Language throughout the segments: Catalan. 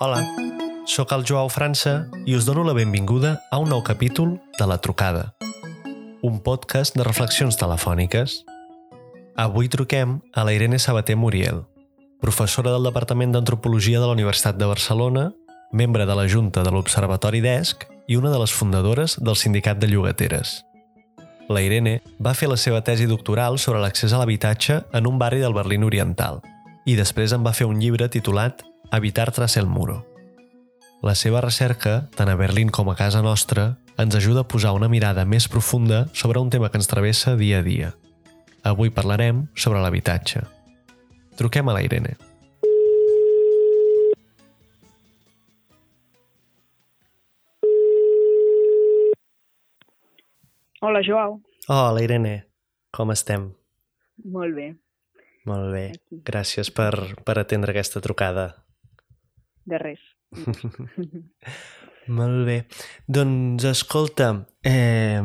Hola, sóc el Joao França i us dono la benvinguda a un nou capítol de La Trucada, un podcast de reflexions telefòniques. Avui truquem a la Irene Sabater Muriel, professora del Departament d'Antropologia de la Universitat de Barcelona, membre de la Junta de l'Observatori d'ESC i una de les fundadores del Sindicat de Llogateres. La Irene va fer la seva tesi doctoral sobre l'accés a l'habitatge en un barri del Berlín Oriental i després en va fer un llibre titulat Habitar tras el muro. La seva recerca, tant a Berlín com a casa nostra, ens ajuda a posar una mirada més profunda sobre un tema que ens travessa dia a dia. Avui parlarem sobre l'habitatge. Truquem a la Irene. Hola, Joao. Hola, Irene. Com estem? Molt bé. Molt bé. Aquí. Gràcies per, per atendre aquesta trucada. De res. Molt bé. Doncs escolta, eh,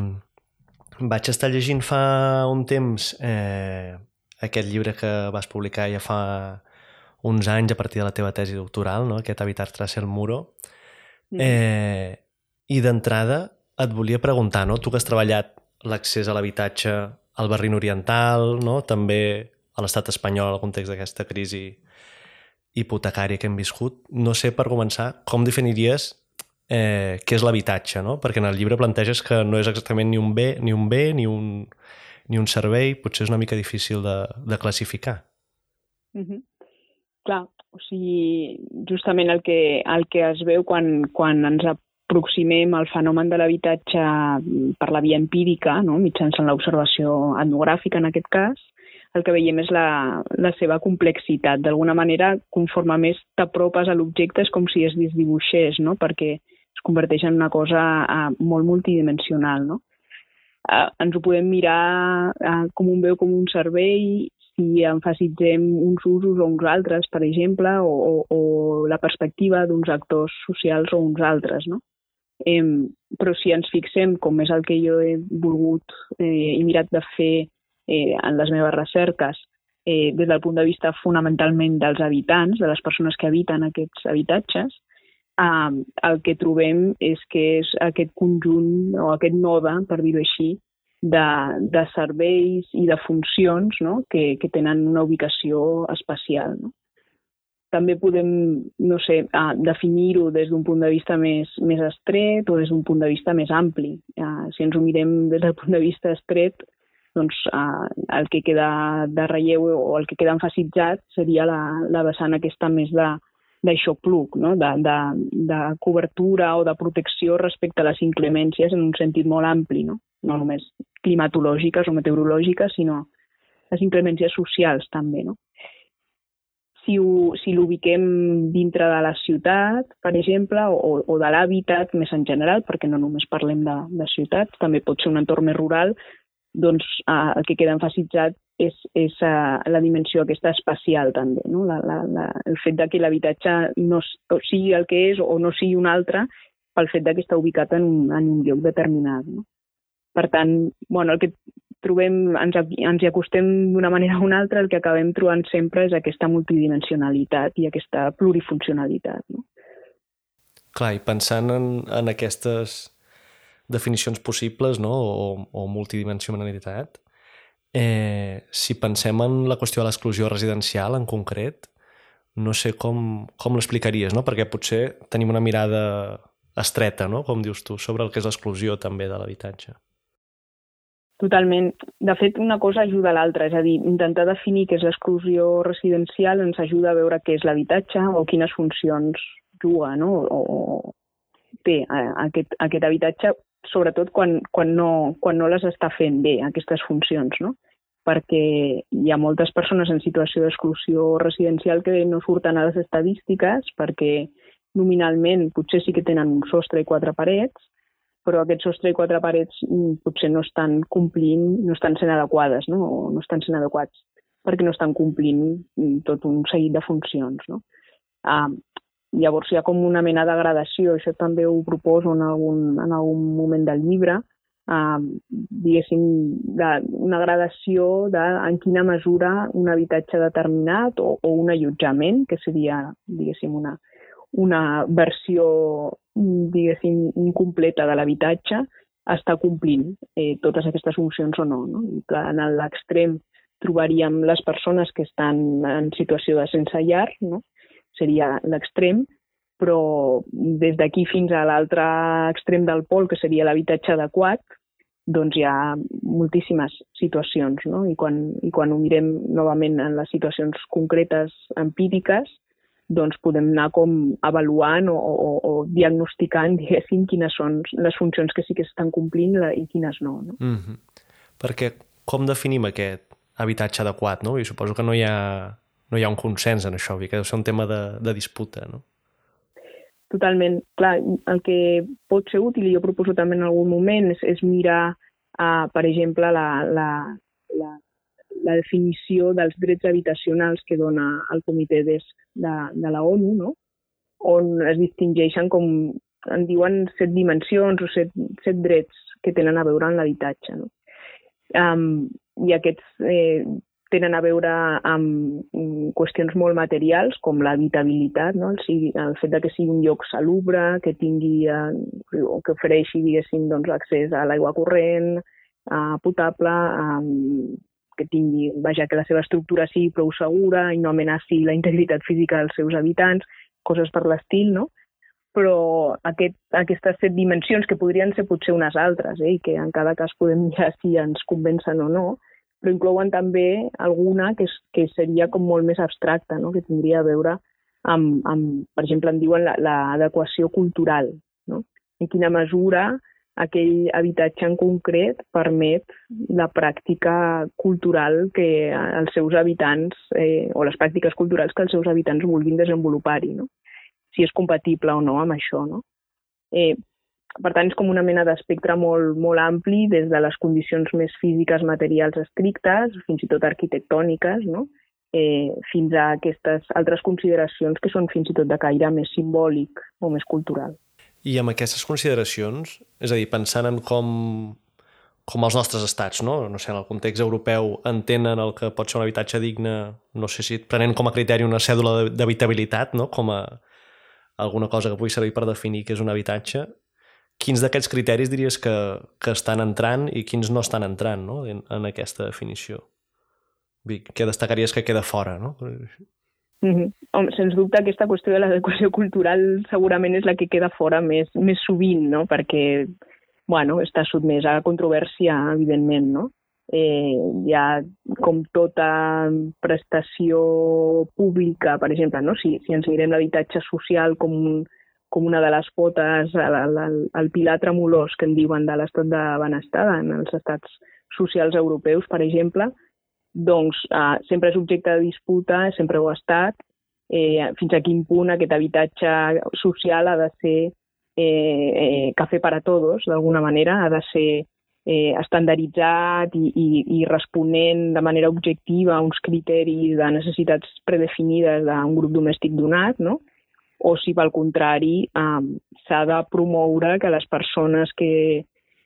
vaig estar llegint fa un temps eh, aquest llibre que vas publicar ja fa uns anys a partir de la teva tesi doctoral, no? aquest Habitar tras el muro. Mm. Eh, I d'entrada et volia preguntar, no? tu que has treballat l'accés a l'habitatge al Berlín Oriental, no? també a l'estat espanyol el context d'aquesta crisi hipotecària que hem viscut, no sé, per començar, com definiries eh, què és l'habitatge, no? Perquè en el llibre planteges que no és exactament ni un bé, ni un bé, ni un, ni un servei, potser és una mica difícil de, de classificar. Mhm. Clar, o sigui, justament el que, el que es veu quan, quan ens aproximem al fenomen de l'habitatge mm, per la via empírica, no? mitjançant l'observació etnogràfica en aquest cas, el que veiem és la, la seva complexitat. D'alguna manera, conforme més t'apropes a l'objecte és com si es desdibuixés, no? perquè es converteix en una cosa uh, molt multidimensional. No? Uh, ens ho podem mirar uh, com un veu, com un servei, si emfasitzem uns usos o uns altres, per exemple, o, o, o la perspectiva d'uns actors socials o uns altres. No? Eh, però si ens fixem, com és el que jo he volgut eh, i mirat de fer eh, en les meves recerques, eh, des del punt de vista fonamentalment dels habitants, de les persones que habiten aquests habitatges, eh, el que trobem és que és aquest conjunt o aquest node, per dir-ho així, de, de serveis i de funcions no? que, que tenen una ubicació especial. No? També podem, no sé, definir-ho des d'un punt de vista més, més estret o des d'un punt de vista més ampli. Si ens ho mirem des del punt de vista estret, doncs el que queda de relleu o el que queda enfasitzat seria la, la vessant aquesta més de d'aixopluc, no? de, de, de cobertura o de protecció respecte a les inclemències en un sentit molt ampli, no, no només climatològiques o meteorològiques, sinó les inclemències socials també. No? Si, ho, si l'ubiquem dintre de la ciutat, per exemple, o, o de l'hàbitat més en general, perquè no només parlem de, de ciutats, també pot ser un entorn més rural, doncs eh, el que queda enfasitzat és, és uh, la dimensió aquesta espacial també, no? la, la, la, el fet de que l'habitatge no o sigui el que és o no sigui un altre pel fet de que està ubicat en un, en un lloc determinat. No? Per tant, bueno, el que trobem, ens, ens hi acostem d'una manera o una altra, el que acabem trobant sempre és aquesta multidimensionalitat i aquesta plurifuncionalitat. No? Clar, i pensant en, en aquestes definicions possibles no? o, o multidimensionalitat, eh, si pensem en la qüestió de l'exclusió residencial en concret, no sé com, com l'explicaries, no? perquè potser tenim una mirada estreta, no? com dius tu, sobre el que és l'exclusió també de l'habitatge. Totalment. De fet, una cosa ajuda a l'altra, és a dir, intentar definir què és l'exclusió residencial ens ajuda a veure què és l'habitatge o quines funcions juga, no? O, té aquest, aquest habitatge, sobretot quan, quan, no, quan no les està fent bé, aquestes funcions, no? perquè hi ha moltes persones en situació d'exclusió residencial que no surten a les estadístiques perquè nominalment potser sí que tenen un sostre i quatre parets, però aquest sostre i quatre parets mm, potser no estan complint, no estan sent adequades, no? o no estan sent adequats, perquè no estan complint mm, tot un seguit de funcions. No? Uh, llavors hi ha com una mena de gradació, això també ho proposo en algun, en algun moment del llibre, eh, diguéssim, de, una gradació de en quina mesura un habitatge determinat o, o un allotjament, que seria, diguéssim, una, una versió, diguéssim, incompleta de l'habitatge, està complint eh, totes aquestes funcions o no. no? I clar, en l'extrem trobaríem les persones que estan en situació de sense llar, no? seria l'extrem, però des d'aquí fins a l'altre extrem del pol, que seria l'habitatge adequat, doncs hi ha moltíssimes situacions, no? I quan, i quan ho mirem novament en les situacions concretes empíriques, doncs podem anar com avaluant o, o, o diagnosticant, diguéssim, quines són les funcions que sí que s'estan complint i quines no. no? Mm -hmm. Perquè com definim aquest habitatge adequat, no? I suposo que no hi ha, no hi ha un consens en això, que deu ser un tema de, de disputa, no? Totalment. Clar, el que pot ser útil, i jo proposo també en algun moment, és, és mirar, uh, per exemple, la, la, la la definició dels drets habitacionals que dona el comitè des de, de la ONU, no? on es distingeixen com, en diuen set dimensions o set, set drets que tenen a veure amb l'habitatge. No? Um, I aquests eh, tenen a veure amb qüestions molt materials, com l'habitabilitat, no? el, el fet de que sigui un lloc salubre, que tingui eh, o que ofereixi, diguéssim, doncs, accés a l'aigua corrent, eh, potable, eh, que tingui, vaja, que la seva estructura sigui prou segura i no amenaci la integritat física dels seus habitants, coses per l'estil, no? Però aquest, aquestes set dimensions, que podrien ser potser unes altres, eh, i que en cada cas podem mirar si ens convencen o no, però inclouen també alguna que, és, que seria com molt més abstracta, no? que tindria a veure amb, amb per exemple, en diuen l'adequació la, cultural. No? En quina mesura aquell habitatge en concret permet la pràctica cultural que els seus habitants, eh, o les pràctiques culturals que els seus habitants vulguin desenvolupar-hi, no? si és compatible o no amb això. No? Eh, per tant, és com una mena d'espectre molt, molt ampli, des de les condicions més físiques, materials estrictes, fins i tot arquitectòniques, no? eh, fins a aquestes altres consideracions que són fins i tot de caire més simbòlic o més cultural. I amb aquestes consideracions, és a dir, pensant en com, com els nostres estats, no? no sé, en el context europeu, entenen el que pot ser un habitatge digne, no sé si prenent com a criteri una cèdula d'habitabilitat, no? com a alguna cosa que pugui servir per definir què és un habitatge, quins d'aquests criteris diries que, que estan entrant i quins no estan entrant no? en, en aquesta definició? Què destacaries que queda fora? No? Mm -hmm. Sens dubte aquesta qüestió de l'adequació cultural segurament és la que queda fora més, més sovint, no? perquè bueno, està sotmès a controvèrsia, evidentment, no? Eh, hi ha com tota prestació pública, per exemple, no? si, si ens mirem l'habitatge social com, com una de les potes, el, el, el pilar tremolós que en diuen de l'estat de benestar en els estats socials europeus, per exemple, doncs eh, sempre és objecte de disputa, sempre ho ha estat, eh, fins a quin punt aquest habitatge social ha de ser eh, eh, cafè per a tots, d'alguna manera, ha de ser eh, estandarditzat i, i, i responent de manera objectiva a uns criteris de necessitats predefinides d'un grup domèstic donat, no? o si, pel contrari, eh, s'ha de promoure que les persones que,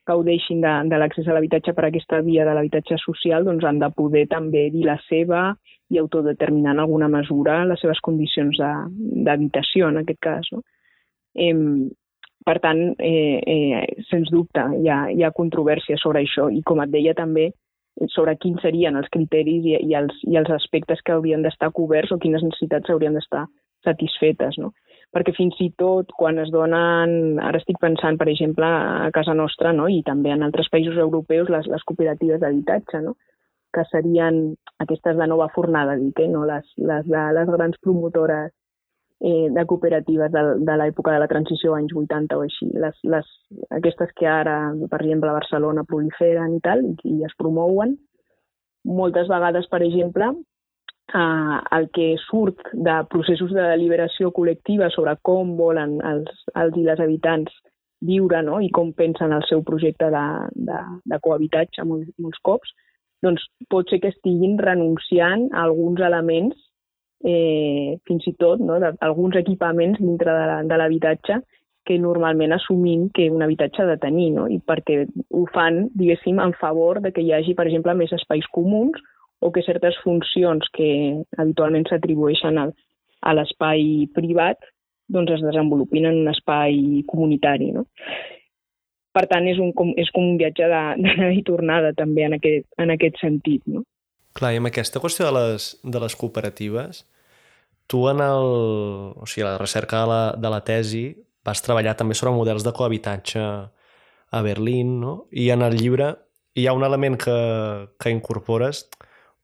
gaudeixin de, de l'accés a l'habitatge per aquesta via de l'habitatge social, doncs han de poder també dir la seva i autodeterminar en alguna mesura les seves condicions d'habitació, en aquest cas. No? Eh, per tant, eh, eh, sens dubte, hi ha, hi ha controvèrsia sobre això i, com et deia també, sobre quins serien els criteris i, i, els, i els aspectes que haurien d'estar coberts o quines necessitats haurien d'estar satisfetes. No? Perquè fins i tot quan es donen, ara estic pensant, per exemple, a casa nostra, no? i també en altres països europeus, les, les cooperatives d'habitatge, no? que serien aquestes de nova fornada, dic, eh? no? les, les, de, les grans promotores eh, de cooperatives de, de l'època de la transició anys 80 o així. Les, les, aquestes que ara, per exemple, a Barcelona proliferen i tal, i, i es promouen, moltes vegades, per exemple, eh, el que surt de processos de deliberació col·lectiva sobre com volen els, els i les habitants viure no? i com pensen el seu projecte de, de, de cohabitatge molts, molts cops, doncs pot ser que estiguin renunciant a alguns elements, eh, fins i tot no? alguns equipaments dintre de l'habitatge que normalment assumim que un habitatge ha de tenir, no? i perquè ho fan, diguéssim, en favor de que hi hagi, per exemple, més espais comuns o que certes funcions que habitualment s'atribueixen a, l'espai privat doncs es desenvolupin en un espai comunitari. No? Per tant, és, un, com, és com un viatge d'anada i tornada també en aquest, en aquest sentit. No? Clar, i amb aquesta qüestió de les, de les cooperatives, tu en el, o sigui, la recerca de la, de la tesi vas treballar també sobre models de cohabitatge a Berlín, no? I en el llibre hi ha un element que, que incorpores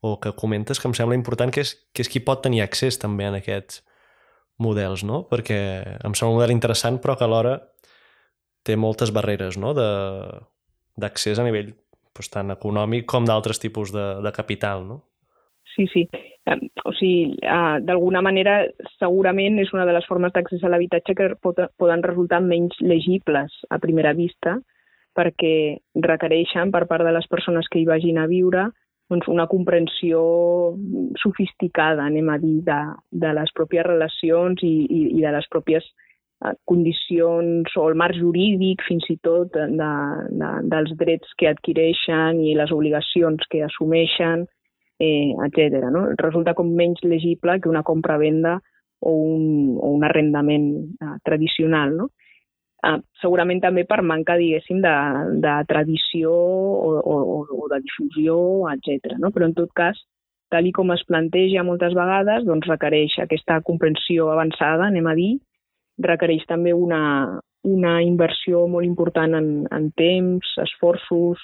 o que comentes que em sembla important, que és, que és qui pot tenir accés també en aquests models, no? Perquè em sembla un model interessant, però que alhora té moltes barreres no? d'accés a nivell doncs, tant econòmic com d'altres tipus de, de capital, no? Sí, sí. O sigui, d'alguna manera, segurament és una de les formes d'accés a l'habitatge que poden resultar menys legibles a primera vista, perquè requereixen per part de les persones que hi vagin a viure doncs, una comprensió sofisticada, anem a dir, de, de les pròpies relacions i, i, i de les pròpies condicions o el marc jurídic fins i tot de, de, dels drets que adquireixen i les obligacions que assumeixen, eh, etc. No? Resulta com menys legible que una compra-venda o, un, o un arrendament eh, tradicional. No? Eh, segurament també per manca, diguéssim, de, de tradició o, o, o de difusió, etc. No? Però en tot cas, tal com es planteja moltes vegades, doncs requereix aquesta comprensió avançada, anem a dir, requereix també una, una inversió molt important en, en temps, esforços,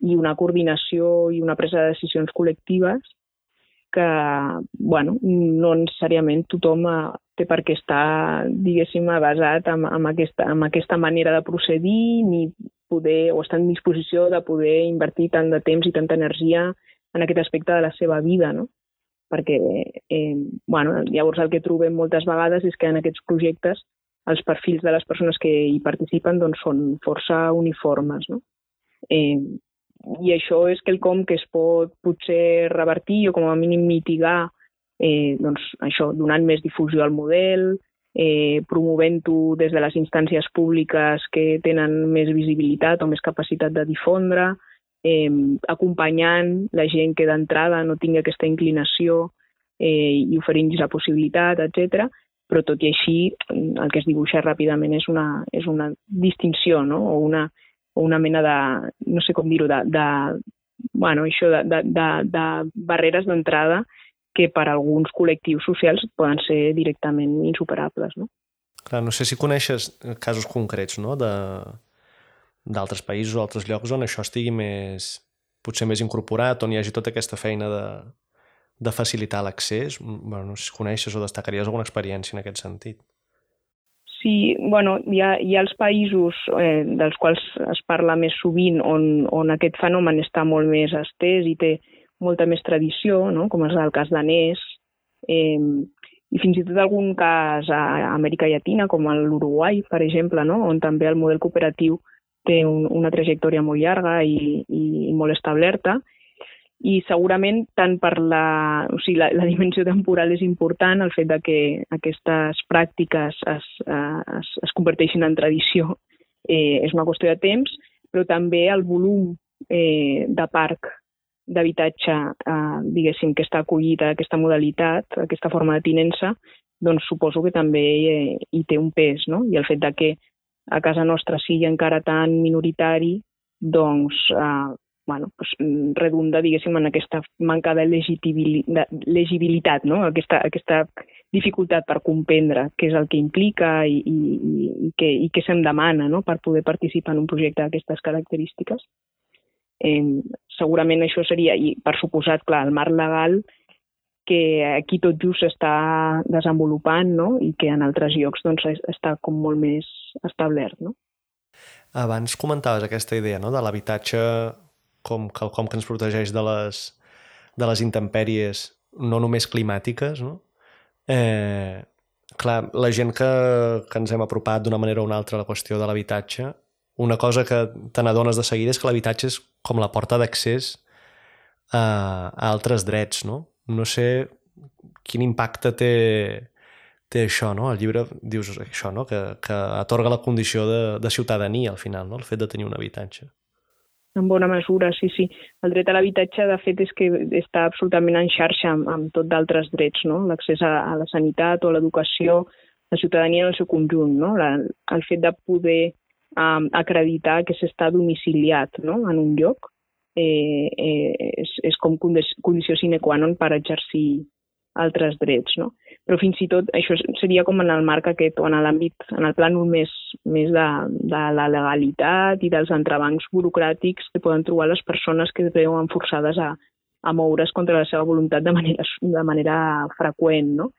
i una coordinació i una presa de decisions col·lectives que, bueno, no necessàriament tothom té per què estar, diguéssim, basat en, en, aquesta, en aquesta manera de procedir ni poder, o estar en disposició de poder invertir tant de temps i tanta energia en aquest aspecte de la seva vida, no? Perquè, eh, bueno, llavors el que trobem moltes vegades és que en aquests projectes els perfils de les persones que hi participen doncs, són força uniformes, no? Eh, i això és quelcom que es pot potser revertir o com a mínim mitigar eh, doncs això, donant més difusió al model, eh, promovent-ho des de les instàncies públiques que tenen més visibilitat o més capacitat de difondre, eh, acompanyant la gent que d'entrada no tingui aquesta inclinació eh, i oferint-los la possibilitat, etc. Però tot i així, el que es dibuixa ràpidament és una, és una distinció no? o una, o una mena de, no sé com dir-ho, de, de, bueno, això de, de, de, de barreres d'entrada que per a alguns col·lectius socials poden ser directament insuperables. No? Clar, no sé si coneixes casos concrets no? de d'altres països o altres llocs on això estigui més, potser més incorporat, on hi hagi tota aquesta feina de, de facilitar l'accés. Bueno, no sé si coneixes o destacaries alguna experiència en aquest sentit. Sí, bueno, hi ha, hi ha els països eh, dels quals es parla més sovint on, on aquest fenomen està molt més estès i té molta més tradició, no? com és el cas danès, eh, i fins i tot algun cas a Amèrica Llatina, com l'Uruguai, per exemple, no? on també el model cooperatiu té un, una trajectòria molt llarga i, i, i molt establerta, i segurament tant per la, o sigui, la, la dimensió temporal és important, el fet de que aquestes pràctiques es, eh, es, es converteixin en tradició eh, és una qüestió de temps, però també el volum eh, de parc d'habitatge, eh, diguéssim, que està acollit a aquesta modalitat, a aquesta forma de tinença, doncs suposo que també eh, hi té un pes, no? I el fet de que a casa nostra sigui encara tan minoritari, doncs eh, bueno, mm, redunda, diguéssim, en aquesta manca de, de legibilitat, no? aquesta, aquesta dificultat per comprendre què és el que implica i, i, i, què, i què se'm demana no? per poder participar en un projecte d'aquestes característiques. Eh, segurament això seria, i per suposat, clar, el marc legal que aquí tot just s'està desenvolupant no? i que en altres llocs doncs, està com molt més establert. No? Abans comentaves aquesta idea no? de l'habitatge com quelcom que ens protegeix de les, de les intempèries no només climàtiques, no? Eh, clar, la gent que, que ens hem apropat d'una manera o una altra a la qüestió de l'habitatge, una cosa que te n'adones de seguida és que l'habitatge és com la porta d'accés a, a altres drets, no? No sé quin impacte té té això, no? El llibre dius això, no? Que, que atorga la condició de, de ciutadania al final, no? El fet de tenir un habitatge. En bona mesura, sí, sí. El dret a l'habitatge, de fet, és que està absolutament en xarxa amb, amb tot d'altres drets, no? L'accés a, a la sanitat o a l'educació, la ciutadania en el seu conjunt, no? La, el fet de poder um, acreditar que s'està domiciliat no? en un lloc eh, eh, és, és com condició sine qua non per exercir altres drets, no? Però fins i tot això seria com en el marc aquest o en l'àmbit, en el plànol més, més de, de la legalitat i dels entrebancs burocràtics que poden trobar les persones que es veuen forçades a, a moure's contra la seva voluntat de manera, de manera freqüent, no?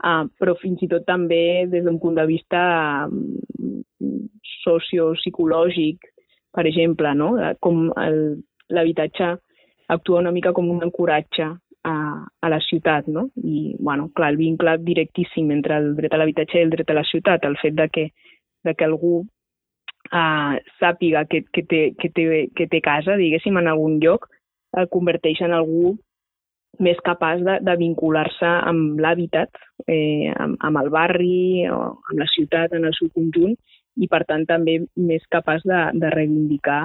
Uh, però fins i tot també des d'un punt de vista um, sociopsicològic, per exemple, no? com l'habitatge actua una mica com un encoratge a, a la ciutat, no? I, bueno, clar, el vincle directíssim entre el dret a l'habitatge i el dret a la ciutat, el fet de que, de que algú uh, sàpiga que, que, té, que, té, que té casa, diguéssim, en algun lloc, el converteix en algú més capaç de, de vincular-se amb l'hàbitat, eh, amb, amb el barri o amb la ciutat en el seu conjunt i, per tant, també més capaç de, de reivindicar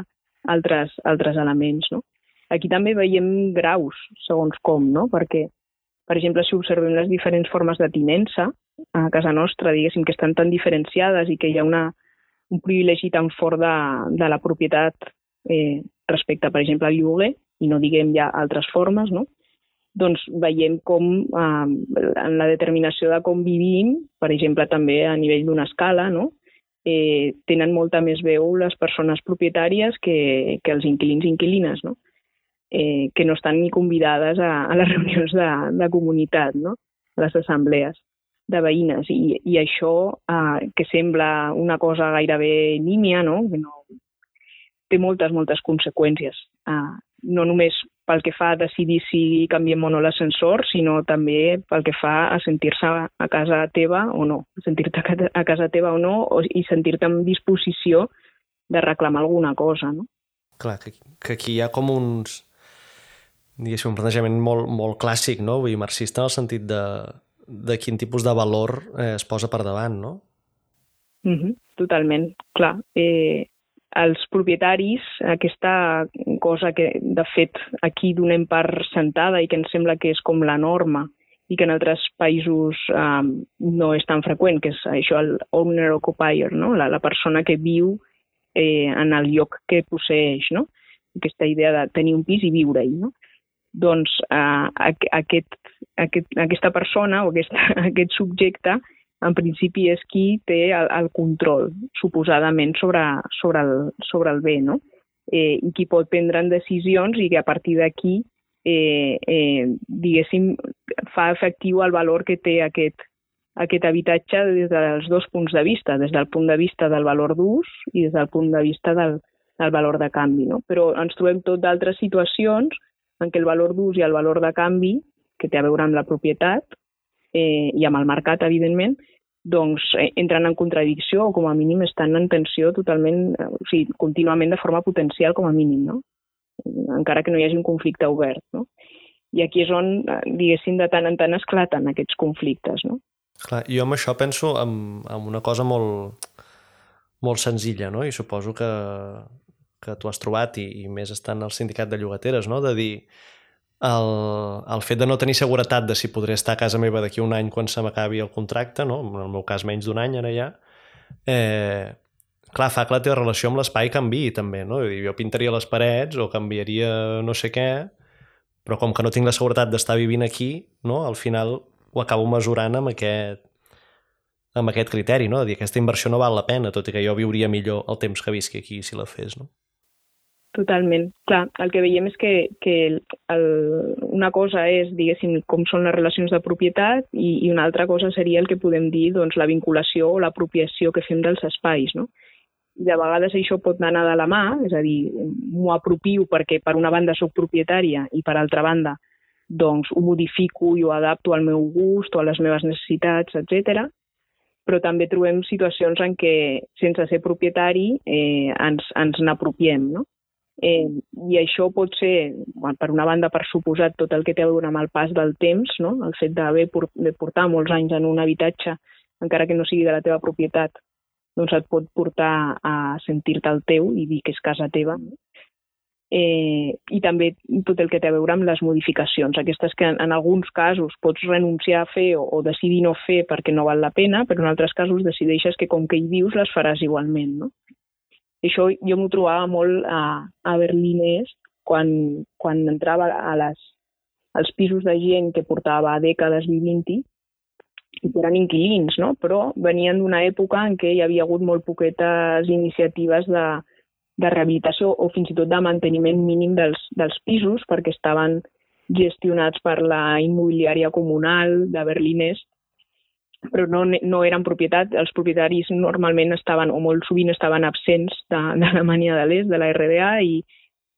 altres, altres elements. No? Aquí també veiem graus, segons com, no? Perquè, per exemple, si observem les diferents formes de tinença a casa nostra, diguéssim, que estan tan diferenciades i que hi ha una, un privilegi tan fort de, de la propietat eh, respecte, per exemple, al lloguer, i no diguem ja altres formes, no? Doncs veiem com eh, en la determinació de com vivim, per exemple, també a nivell d'una escala, no? eh, tenen molta més veu les persones propietàries que, que els inquilins i inquilines. No? eh, que no estan ni convidades a, a les reunions de, de comunitat, no? a les assemblees de veïnes. I, i això, eh, que sembla una cosa gairebé nímia, no? que no, té moltes, moltes conseqüències. Eh, no només pel que fa a decidir si canviem o no l'ascensor, sinó també pel que fa a sentir-se a casa teva o no, sentir-te a casa teva o no, o, i sentir-te en disposició de reclamar alguna cosa, no? Clar, que, que aquí hi ha com uns, diguéssim, un plantejament molt, molt clàssic, no? Vull dir, marxista en el sentit de, de quin tipus de valor eh, es posa per davant, no? Mm -hmm, totalment, clar. Eh, els propietaris, aquesta cosa que, de fet, aquí donem per sentada i que ens sembla que és com la norma i que en altres països eh, no és tan freqüent, que és això, el owner-occupier, no? la, la persona que viu eh, en el lloc que posseix, no? aquesta idea de tenir un pis i viure-hi. No? doncs eh, aquest, aquest, aquesta persona o aquest, aquest subjecte en principi és qui té el, el control, suposadament, sobre, sobre, el, sobre el bé, no? Eh, i qui pot prendre decisions i que a partir d'aquí, eh, eh, diguéssim, fa efectiu el valor que té aquest, aquest habitatge des dels dos punts de vista, des del punt de vista del valor d'ús i des del punt de vista del, del valor de canvi. No? Però ens trobem tot d'altres situacions en què el valor d'ús i el valor de canvi, que té a veure amb la propietat eh, i amb el mercat, evidentment, doncs eh, entren en contradicció o com a mínim estan en tensió totalment, eh, o sigui, contínuament de forma potencial com a mínim, no? encara que no hi hagi un conflicte obert. No? I aquí és on, eh, diguéssim, de tant en tant esclaten aquests conflictes. No? Clar, jo amb això penso en, en una cosa molt, molt senzilla, no? i suposo que, que tu has trobat i, i més estan al sindicat de llogateres, no? de dir el, el fet de no tenir seguretat de si podré estar a casa meva d'aquí un any quan se m'acabi el contracte, no? en el meu cas menys d'un any ara ja, eh, clar, fa que la teva relació amb l'espai canvi també, no? Jo pintaria les parets o canviaria no sé què, però com que no tinc la seguretat d'estar vivint aquí, no? al final ho acabo mesurant amb aquest, amb aquest criteri, no? de dir aquesta inversió no val la pena, tot i que jo viuria millor el temps que visqui aquí si la fes. No? Totalment. Clar, el que veiem és que, que el, una cosa és, diguéssim, com són les relacions de propietat i, i una altra cosa seria el que podem dir doncs, la vinculació o l'apropiació que fem dels espais. No? I de vegades això pot anar de la mà, és a dir, m'ho apropio perquè per una banda sóc propietària i per altra banda doncs ho modifico i ho adapto al meu gust o a les meves necessitats, etc. Però també trobem situacions en què, sense ser propietari, eh, ens, ens n'apropiem, no? Eh, I això pot ser, per una banda, per suposat, tot el que té a veure amb el pas del temps, no? el fet d'haver de portar molts anys en un habitatge, encara que no sigui de la teva propietat, doncs et pot portar a sentir-te el teu i dir que és casa teva. Eh, I també tot el que té a veure amb les modificacions, aquestes que en, en alguns casos pots renunciar a fer o, o decidir no fer perquè no val la pena, però en altres casos decideixes que com que hi vius les faràs igualment. No? I això jo m'ho trobava molt a, a Berlín quan, quan entrava a les, als pisos de gent que portava dècades vivint-hi i que eren inquilins, no? però venien d'una època en què hi havia hagut molt poquetes iniciatives de, de rehabilitació o fins i tot de manteniment mínim dels, dels pisos perquè estaven gestionats per la immobiliària comunal de Berlín però no, no eren propietat. Els propietaris normalment estaven, o molt sovint estaven absents de, de de l'Est, de la RDA, i,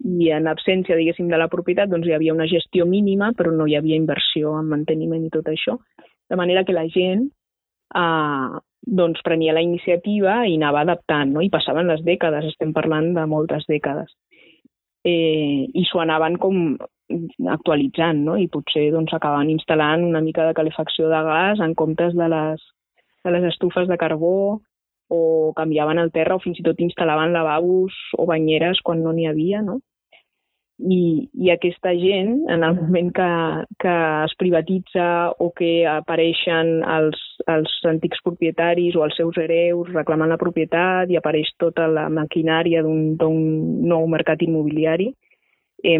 i en absència, diguéssim, de la propietat, doncs hi havia una gestió mínima, però no hi havia inversió en manteniment i tot això de manera que la gent eh, doncs prenia la iniciativa i anava adaptant, no? i passaven les dècades, estem parlant de moltes dècades. Eh, I s'ho anaven com actualitzant, no? i potser doncs, acabaven instal·lant una mica de calefacció de gas en comptes de les, de les estufes de carbó o canviaven el terra o fins i tot instal·laven lavabos o banyeres quan no n'hi havia, no? I, i aquesta gent, en el moment que, que es privatitza o que apareixen els, els antics propietaris o els seus hereus reclamant la propietat i apareix tota la maquinària d'un nou mercat immobiliari, eh,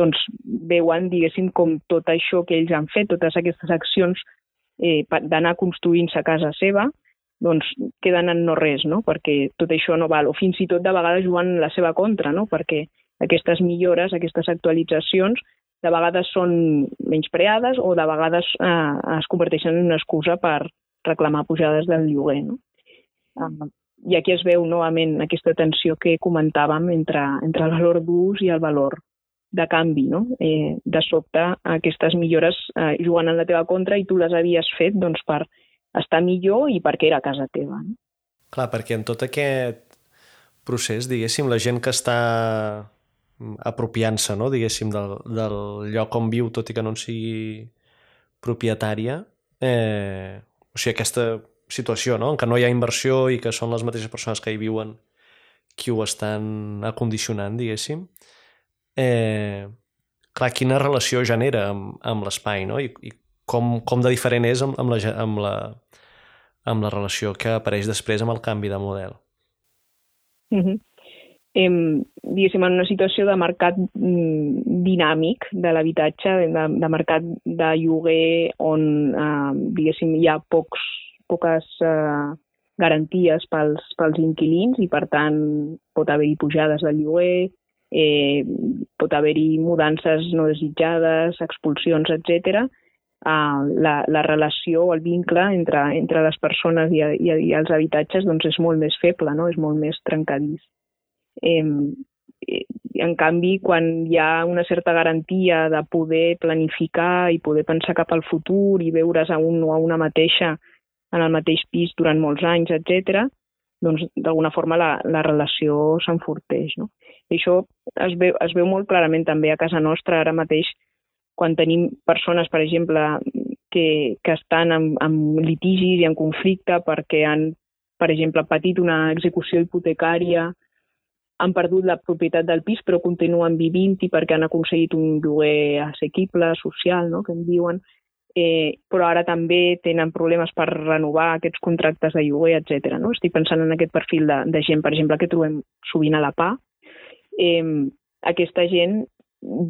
doncs veuen, diguéssim, com tot això que ells han fet, totes aquestes accions eh, d'anar construint-se a casa seva, doncs queden en no res, no? perquè tot això no val, o fins i tot de vegades juguen la seva contra, no? perquè aquestes millores, aquestes actualitzacions, de vegades són menyspreades o de vegades eh, es converteixen en una excusa per reclamar pujades del lloguer. No? Eh, I aquí es veu novament aquesta tensió que comentàvem entre, entre el valor d'ús i el valor de canvi. No? Eh, de sobte, aquestes millores eh, juguen en la teva contra i tu les havies fet doncs, per estar millor i perquè era casa teva. No? Clar, perquè en tot aquest procés, diguéssim, la gent que està apropiant-se, no, diguéssim, del, del lloc on viu, tot i que no en sigui propietària. Eh, o sigui, aquesta situació, no?, en què no hi ha inversió i que són les mateixes persones que hi viuen qui ho estan acondicionant, diguéssim. Eh, clar, quina relació genera amb, amb l'espai, no? I, i com, com de diferent és amb, amb, la, amb, la, amb la relació que apareix després amb el canvi de model. Mm -hmm eh, diguéssim, en una situació de mercat mm, dinàmic de l'habitatge, de, de mercat de lloguer on, eh, diguéssim, hi ha pocs, poques eh, garanties pels, pels inquilins i, per tant, pot haver-hi pujades de lloguer, eh, pot haver-hi mudances no desitjades, expulsions, etc. Uh, la, la relació o el vincle entre, entre les persones i, i, i els habitatges doncs és molt més feble, no? és molt més trencadís. Eh, en canvi, quan hi ha una certa garantia de poder planificar i poder pensar cap al futur i veure's a un o a una mateixa en el mateix pis durant molts anys, etc, doncs d'alguna forma la, la relació s'enforteix. No? I això es veu, es veu molt clarament també a casa nostra ara mateix quan tenim persones, per exemple, que, que estan en, en litigis i en conflicte perquè han, per exemple, patit una execució hipotecària han perdut la propietat del pis però continuen vivint-hi perquè han aconseguit un lloguer assequible, social, no? que en diuen, eh, però ara també tenen problemes per renovar aquests contractes de lloguer, etc. No? Estic pensant en aquest perfil de, de gent, per exemple, que trobem sovint a la PA. Eh, aquesta gent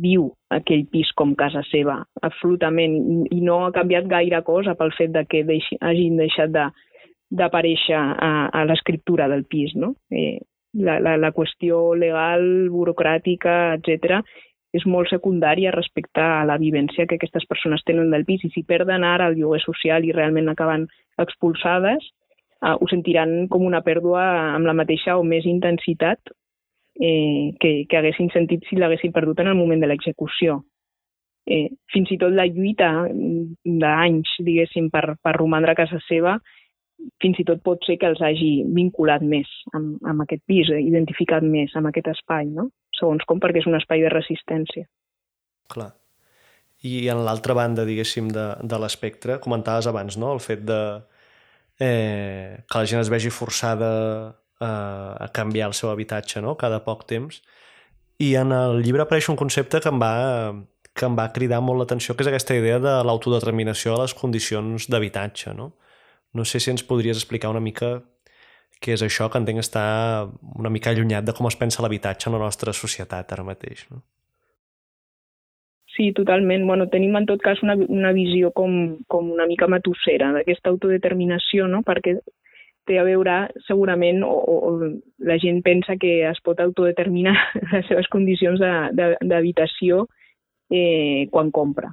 viu aquell pis com casa seva, absolutament, i no ha canviat gaire cosa pel fet de que deixi, hagin deixat de d'aparèixer a, a l'escriptura del pis. No? Eh, la, la, la qüestió legal, burocràtica, etc és molt secundària respecte a la vivència que aquestes persones tenen del pis i si perden ara el lloguer social i realment acaben expulsades, eh, ho sentiran com una pèrdua amb la mateixa o més intensitat eh, que, que haguessin sentit si l'haguessin perdut en el moment de l'execució. Eh, fins i tot la lluita d'anys, diguéssim, per, per romandre a casa seva fins i tot pot ser que els hagi vinculat més amb, amb aquest pis, identificat més amb aquest espai, no? segons com, perquè és un espai de resistència. Clar. I en l'altra banda, diguéssim, de, de l'espectre, comentaves abans, no?, el fet de eh, que la gent es vegi forçada a, a canviar el seu habitatge, no?, cada poc temps. I en el llibre apareix un concepte que em va, que em va cridar molt l'atenció, que és aquesta idea de l'autodeterminació a les condicions d'habitatge, no? No sé si ens podries explicar una mica què és això, que entenc està una mica allunyat de com es pensa l'habitatge en la nostra societat ara mateix, no? Sí, totalment. Bueno, tenim en tot cas una, una visió com, com una mica matossera d'aquesta autodeterminació, no? perquè té a veure segurament, o, o la gent pensa que es pot autodeterminar les seves condicions d'habitació eh, quan compra.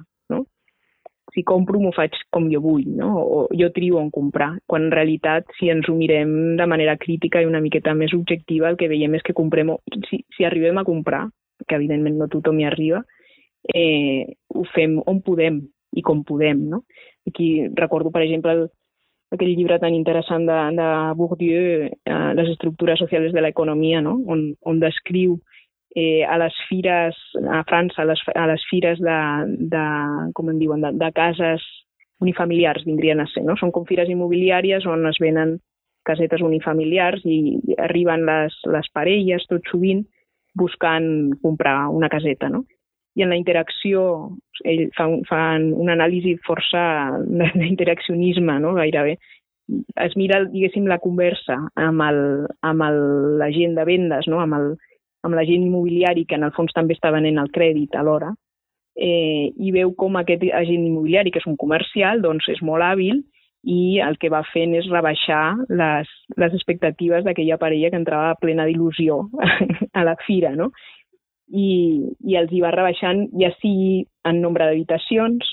Si compro m'ho faig com jo vull, no? o jo trio on comprar, quan en realitat si ens ho mirem de manera crítica i una miqueta més objectiva el que veiem és que comprem, si, si arribem a comprar, que evidentment no tothom hi arriba, eh, ho fem on podem i com podem. No? Aquí recordo, per exemple, el, aquell llibre tan interessant de, de Bourdieu, eh, Les estructures socials de l'economia, no? on, on descriu eh, a les fires, a França, a les, a les fires de, de com en diuen, de, de cases unifamiliars, vindrien a ser. No? Són com fires immobiliàries on es venen casetes unifamiliars i arriben les, les parelles tot sovint buscant comprar una caseta. No? i en la interacció, ell fa, un, fa una anàlisi força d'interaccionisme, no? gairebé. Es mira, diguéssim, la conversa amb, el, amb el, la gent de vendes, no? amb, el, amb la gent immobiliari, que en el fons també està venent el crèdit alhora, eh, i veu com aquest agent immobiliari, que és un comercial, doncs és molt hàbil i el que va fent és rebaixar les, les expectatives d'aquella parella que entrava plena d'il·lusió a la fira, no? i, i els hi va rebaixant ja sigui en nombre d'habitacions,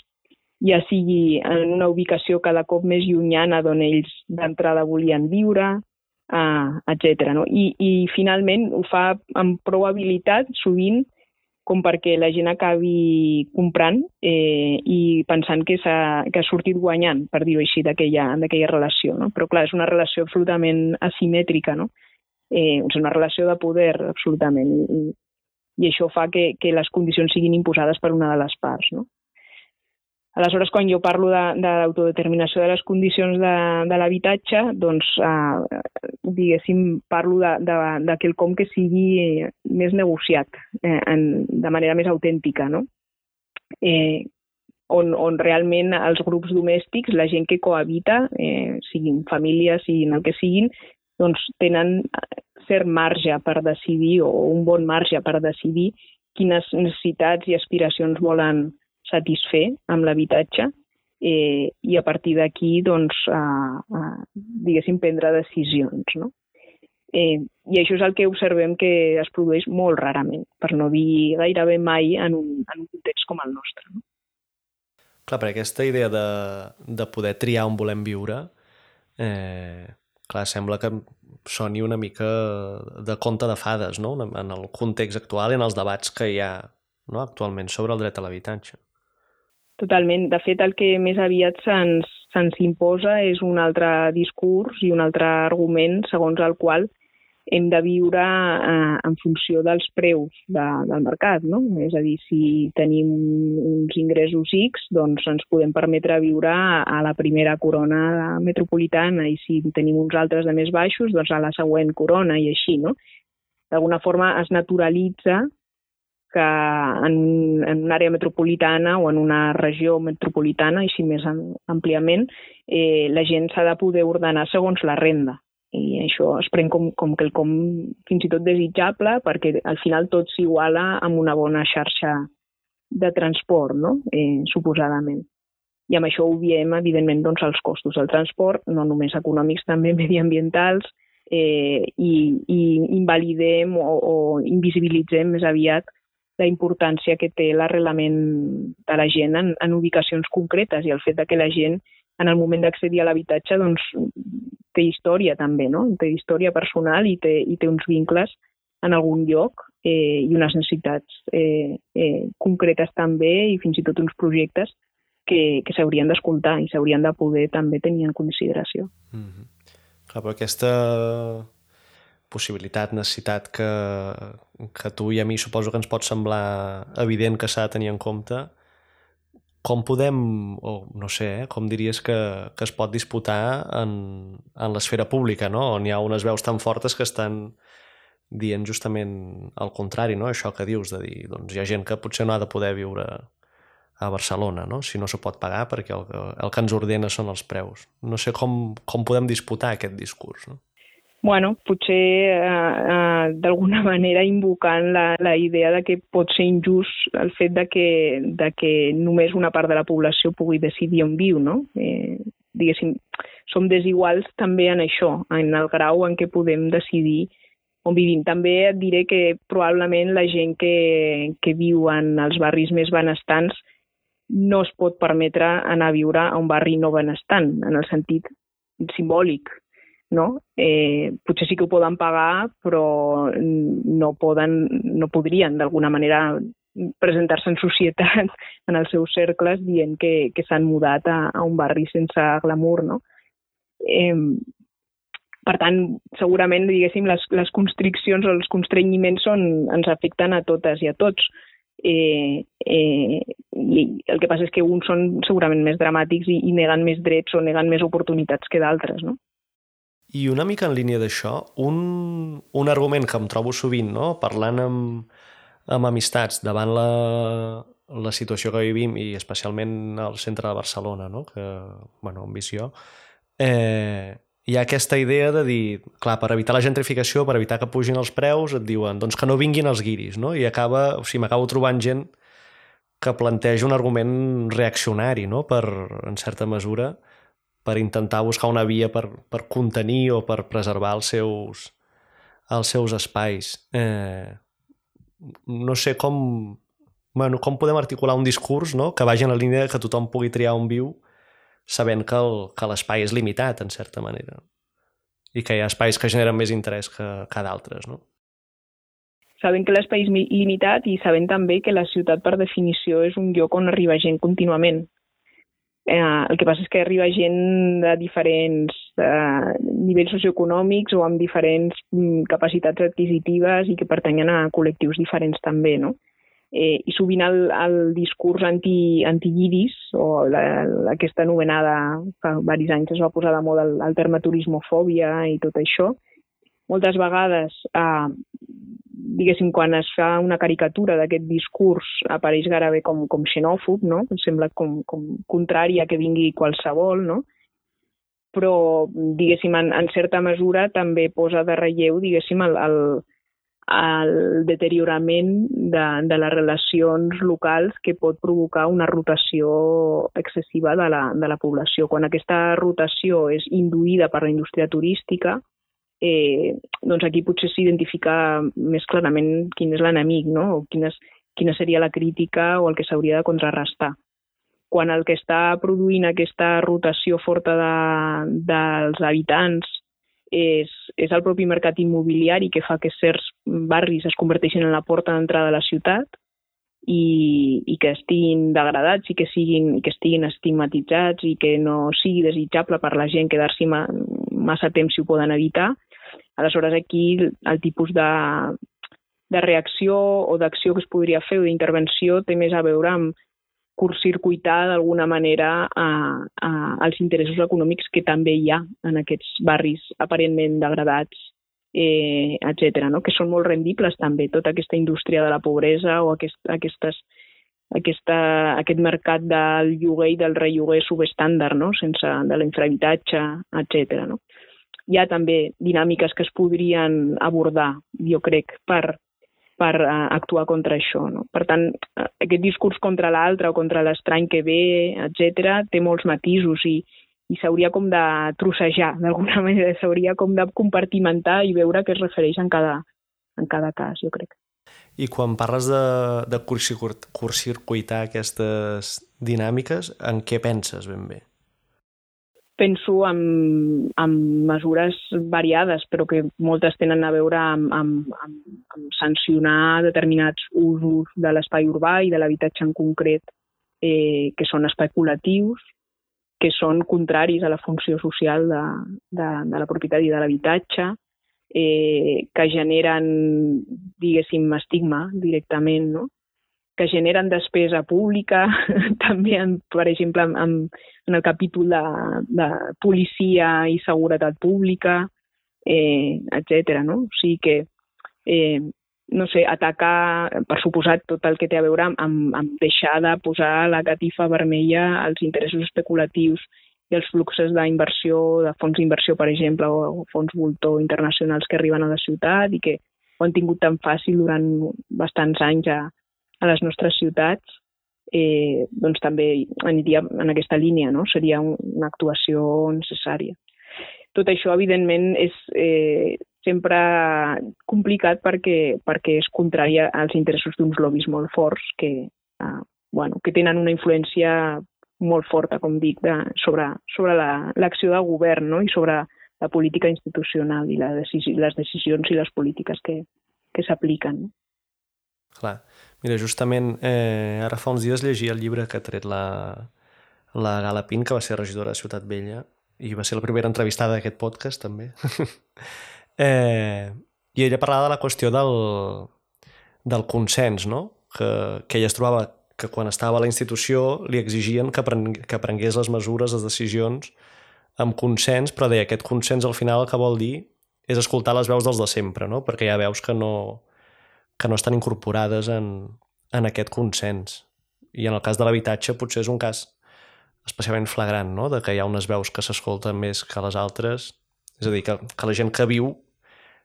ja sigui en una ubicació cada cop més llunyana d'on ells d'entrada volien viure, uh, etc. No? I, I finalment ho fa amb prou habilitat, sovint, com perquè la gent acabi comprant eh, i pensant que, ha, que ha sortit guanyant, per dir-ho així, d'aquella relació. No? Però clar, és una relació absolutament asimètrica, no? Eh, és una relació de poder, absolutament. I, i això fa que, que les condicions siguin imposades per una de les parts. No? Aleshores, quan jo parlo de, de l'autodeterminació de les condicions de, de l'habitatge, doncs, eh, diguéssim, parlo de, de, de que sigui més negociat, eh, en, de manera més autèntica, no? Eh, on, on realment els grups domèstics, la gent que cohabita, eh, siguin famílies, siguin el que siguin, doncs tenen cert marge per decidir o un bon marge per decidir quines necessitats i aspiracions volen satisfer amb l'habitatge eh, i a partir d'aquí, doncs, a, a, diguéssim, prendre decisions. No? Eh, I això és el que observem que es produeix molt rarament, per no dir gairebé mai en un, en un context com el nostre. No? Clar, perquè aquesta idea de, de poder triar on volem viure, eh, clar, sembla que soni una mica de conte de fades, no? en el context actual i en els debats que hi ha no? actualment sobre el dret a l'habitatge. Totalment. De fet, el que més aviat se'ns se imposa és un altre discurs i un altre argument segons el qual hem de viure eh, en funció dels preus de, del mercat, no? És a dir, si tenim uns ingressos X, doncs ens podem permetre viure a la primera corona metropolitana i si tenim uns altres de més baixos, doncs a la següent corona i així, no? D'alguna forma es naturalitza que en, en una àrea metropolitana o en una regió metropolitana, així més àmpliament, eh, la gent s'ha de poder ordenar segons la renda i això es pren com, com que el com fins i tot desitjable perquè al final tot s'iguala amb una bona xarxa de transport, no? eh, suposadament. I amb això ho diem, evidentment, doncs, els costos del transport, no només econòmics, també mediambientals, eh, i, i invalidem o, o invisibilitzem més aviat la importància que té l'arrelament de la gent en, en ubicacions concretes i el fet de que la gent en el moment d'accedir a l'habitatge doncs, té història també, no? té història personal i té, i té uns vincles en algun lloc eh, i unes necessitats eh, eh, concretes també i fins i tot uns projectes que, que s'haurien d'escoltar i s'haurien de poder també tenir en consideració. Mm -hmm. Clar, però aquesta possibilitat, necessitat que, que tu i a mi suposo que ens pot semblar evident que s'ha de tenir en compte, com podem, o no sé, eh, com diries que, que es pot disputar en, en l'esfera pública, no? on hi ha unes veus tan fortes que estan dient justament el contrari, no? això que dius, de dir, doncs hi ha gent que potser no ha de poder viure a Barcelona, no? si no s'ho pot pagar perquè el, el que ens ordena són els preus. No sé com, com podem disputar aquest discurs. No? Bueno, potser eh, eh, d'alguna manera invocant la, la idea de que pot ser injust el fet de que, de que només una part de la població pugui decidir on viu, no? Eh, diguéssim, som desiguals també en això, en el grau en què podem decidir on vivim. També et diré que probablement la gent que, que viu en els barris més benestants no es pot permetre anar a viure a un barri no benestant, en el sentit simbòlic, no? Eh, potser sí que ho poden pagar, però no, poden, no podrien d'alguna manera presentar-se en societat, en els seus cercles, dient que, que s'han mudat a, a un barri sense glamour, no? Eh, per tant, segurament, diguéssim, les, les constriccions o els constrenyiments són, ens afecten a totes i a tots. Eh, eh, i el que passa és que uns són segurament més dramàtics i, i neguen més drets o neguen més oportunitats que d'altres, no? I una mica en línia d'això, un, un argument que em trobo sovint, no? parlant amb, amb amistats davant la, la situació que vivim i especialment al centre de Barcelona, no? que, bueno, visc jo, eh, hi ha aquesta idea de dir, clar, per evitar la gentrificació, per evitar que pugin els preus, et diuen doncs que no vinguin els guiris, no? I acaba, o sigui, m'acabo trobant gent que planteja un argument reaccionari, no? Per, en certa mesura, per intentar buscar una via per, per contenir o per preservar els seus, els seus espais. Eh, no sé com, bueno, com podem articular un discurs no? que vagi en la línia que tothom pugui triar on viu sabent que l'espai és limitat, en certa manera. I que hi ha espais que generen més interès que, que d'altres, no? Sabent que l'espai és limitat i sabent també que la ciutat, per definició, és un lloc on arriba gent contínuament. Eh, el que passa és que arriba gent de diferents eh, nivells socioeconòmics o amb diferents mm, capacitats adquisitives i que pertanyen a col·lectius diferents també, no? Eh, I sovint el, el discurs anti, anti o la, aquesta anomenada, fa diversos anys es va posar de moda el, el terme turismofòbia i tot això, moltes vegades eh, diguéssim, quan es fa una caricatura d'aquest discurs apareix gairebé com, com xenòfob, no? Em sembla com, com contrari a que vingui qualsevol, no? Però, diguéssim, en, en certa mesura també posa de relleu, diguéssim, el, el, el deteriorament de, de les relacions locals que pot provocar una rotació excessiva de la, de la població. Quan aquesta rotació és induïda per la indústria turística, eh, doncs aquí potser s'identifica més clarament quin és l'enemic, no? o quina, és, quina seria la crítica o el que s'hauria de contrarrestar. Quan el que està produint aquesta rotació forta de, dels habitants és, és el propi mercat immobiliari que fa que certs barris es converteixin en la porta d'entrada de la ciutat i, i que estiguin degradats i que, siguin, que estiguin estigmatitzats i que no sigui desitjable per la gent quedar-s'hi ma, massa temps si ho poden evitar, Aleshores, aquí el tipus de, de reacció o d'acció que es podria fer o d'intervenció té més a veure amb curtcircuitar d'alguna manera a, a, als interessos econòmics que també hi ha en aquests barris aparentment degradats, eh, etc. No? que són molt rendibles també, tota aquesta indústria de la pobresa o aquest, aquestes, aquesta, aquest mercat del lloguer i del relloguer subestàndard, no? sense de l'infrahabitatge, etc. No? Hi ha també dinàmiques que es podrien abordar, jo crec, per, per uh, actuar contra això. No? Per tant, uh, aquest discurs contra l'altre o contra l'estrany que ve, etc, té molts matisos i, i s'hauria com de trossejar, d'alguna manera, s'hauria com de compartimentar i veure què es refereix en cada, en cada cas, jo crec. I quan parles de, de curtcircuitar aquestes dinàmiques, en què penses ben bé? Penso en, en mesures variades, però que moltes tenen a veure amb, amb, amb, amb sancionar determinats usos de l'espai urbà i de l'habitatge en concret eh, que són especulatius, que són contraris a la funció social de, de, de la propietat i de l'habitatge, eh, que generen, diguéssim, estigma directament, no? Que generen despesa pública, també, en, per exemple, en, en el capítol de, de policia i seguretat pública, eh, etc. No? O sigui que, eh, no sé, atacar, per suposat, tot el que té a veure amb, amb, deixar de posar la catifa vermella als interessos especulatius i els fluxos d'inversió, de fons d'inversió, per exemple, o fons voltor internacionals que arriben a la ciutat i que ho han tingut tan fàcil durant bastants anys a, a les nostres ciutats, eh, doncs també aniria en aquesta línia, no? seria un, una actuació necessària. Tot això, evidentment, és eh, sempre complicat perquè, perquè és contrari als interessos d'uns lobbies molt forts que, eh, bueno, que tenen una influència molt forta, com dic, de, sobre, sobre l'acció la, del govern no? i sobre la política institucional i la decisi, les decisions i les polítiques que, que s'apliquen. No? Clar. Mira, justament eh, ara fa uns dies llegia el llibre que ha tret la, la Gala Pin, que va ser regidora de Ciutat Vella, i va ser la primera entrevistada d'aquest podcast, també. eh, I ella parlava de la qüestió del, del consens, no? Que, que ella es trobava que quan estava a la institució li exigien que, pren que prengués les mesures, les decisions, amb consens, però deia, aquest consens al final el que vol dir és escoltar les veus dels de sempre, no? perquè ha veus que no, que no estan incorporades en, en aquest consens. I en el cas de l'habitatge potser és un cas especialment flagrant, no? de que hi ha unes veus que s'escolten més que les altres, és a dir, que, que la gent que viu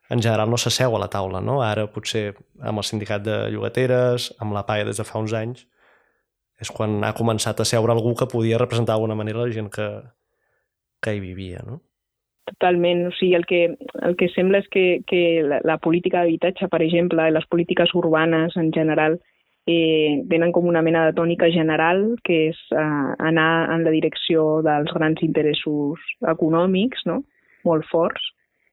en general no s'asseu a la taula, no? Ara potser amb el sindicat de llogateres, amb la PAE des de fa uns anys, és quan ha començat a seure algú que podia representar d'alguna manera la gent que, que hi vivia, no? Totalment. O sigui, el que, el que sembla és que, que la, la política d'habitatge, per exemple, i les polítiques urbanes en general, eh, tenen com una mena de tònica general, que és eh, anar en la direcció dels grans interessos econòmics, no? molt forts,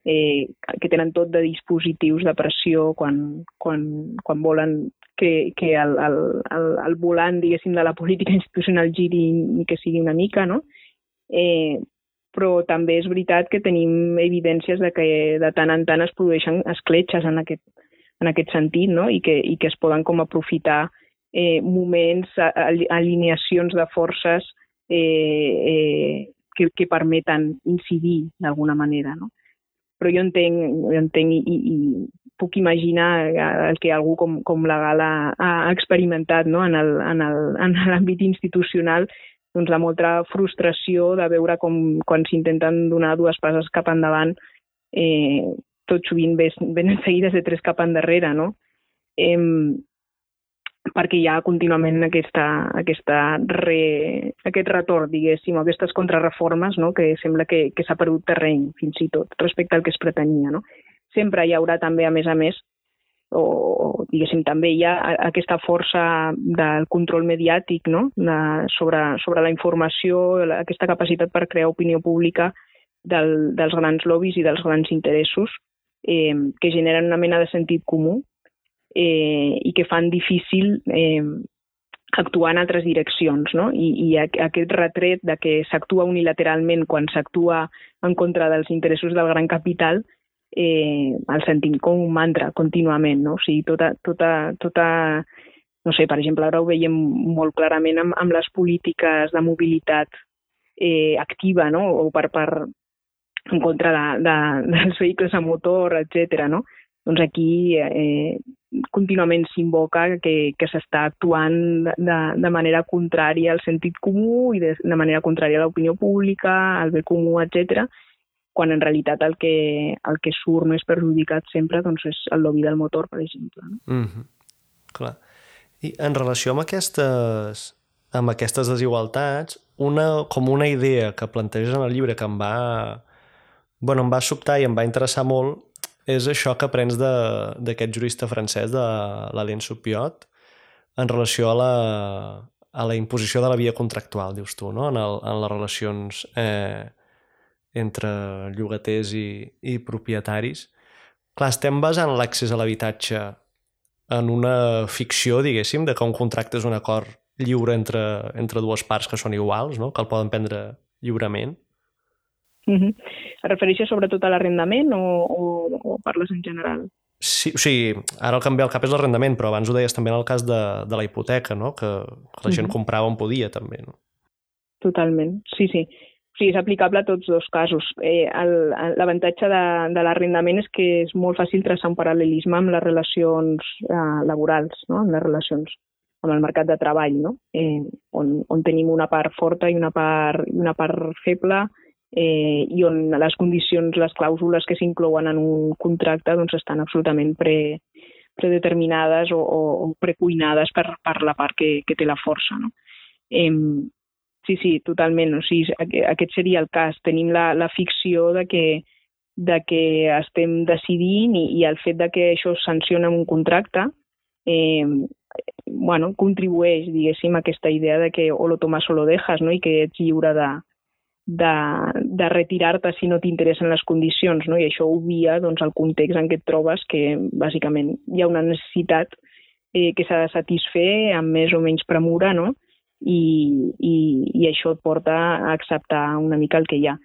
eh, que tenen tot de dispositius de pressió quan, quan, quan volen que, que el, el, el, el volant, diguéssim, de la política institucional giri i que sigui una mica, no? Eh, però també és veritat que tenim evidències de que de tant en tant es produeixen escletxes en aquest, en aquest sentit, no? I que, i que es poden com aprofitar eh, moments, alineacions de forces eh, eh, que, que permeten incidir d'alguna manera, no? Però jo entenc, jo entenc i, i, puc imaginar eh, el que algú com, com la Gala ha experimentat no? en l'àmbit institucional doncs, de molta frustració de veure com quan s'intenten donar dues passes cap endavant eh, tot sovint venen seguides de tres cap endarrere, no? Eh, perquè hi ha contínuament aquesta, aquesta re, aquest retorn, diguéssim, aquestes contrarreformes, no? que sembla que, que s'ha perdut terreny, fins i tot, respecte al que es pretenia. No? sempre hi haurà també, a més a més, o diguéssim també hi ha aquesta força del control mediàtic no? de, sobre, sobre la informació, aquesta capacitat per crear opinió pública del, dels grans lobbies i dels grans interessos eh, que generen una mena de sentit comú eh, i que fan difícil eh, actuar en altres direccions. No? I, I aquest retret de que s'actua unilateralment quan s'actua en contra dels interessos del gran capital eh, el sentim com un mantra contínuament, no? O sigui, tota, tota, tota, no sé, per exemple, ara ho veiem molt clarament amb, amb les polítiques de mobilitat eh, activa, no? O per, per, en contra de, de, dels vehicles a motor, etc. no? Doncs aquí eh, contínuament s'invoca que, que s'està actuant de, de manera contrària al sentit comú i de, de manera contrària a l'opinió pública, al bé comú, etc quan en realitat el que, el que surt més perjudicat sempre doncs, és el lobby del motor, per exemple. No? Mm -hmm. Clar. I en relació amb aquestes, amb aquestes desigualtats, una, com una idea que planteges en el llibre que em va, bueno, em va sobtar i em va interessar molt és això que aprens d'aquest jurista francès, de l'Alain Supiot, en relació a la, a la imposició de la via contractual, dius tu, no? en, el, en les relacions eh, entre llogaters i, i propietaris. Clar, estem basant l'accés a l'habitatge en una ficció, diguéssim, de que un contracte és un acord lliure entre, entre dues parts que són iguals, no? que el poden prendre lliurement. Mm -hmm. Refereixes sobretot a l'arrendament o, o, o parles en general? Sí, o sigui, ara el que em ve al cap és l'arrendament, però abans ho deies també en el cas de, de la hipoteca, no? que la gent mm -hmm. comprava on podia també. No? Totalment, sí, sí. O sigui, és aplicable a tots dos casos. Eh, L'avantatge de, de l'arrendament és que és molt fàcil traçar un paral·lelisme amb les relacions eh, laborals, no? amb les relacions amb el mercat de treball, no? eh, on, on tenim una part forta i una part, una part feble, eh, i on les condicions, les clàusules que s'inclouen en un contracte doncs estan absolutament pre, predeterminades o, o, o precuinades per, per la part que, que té la força. No? Eh, sí, sí, totalment. O sigui, aquest seria el cas. Tenim la, la ficció de que, de que estem decidint i, i el fet de que això es sanciona en un contracte eh, bueno, contribueix, diguéssim, a aquesta idea de que o lo tomas o lo dejas, no? i que ets lliure de, de, de retirar-te si no t'interessen les condicions, no? i això obvia doncs, el context en què et trobes, que bàsicament hi ha una necessitat eh, que s'ha de satisfer amb més o menys premura, no? I, i, i això et porta a acceptar una mica el que hi ha.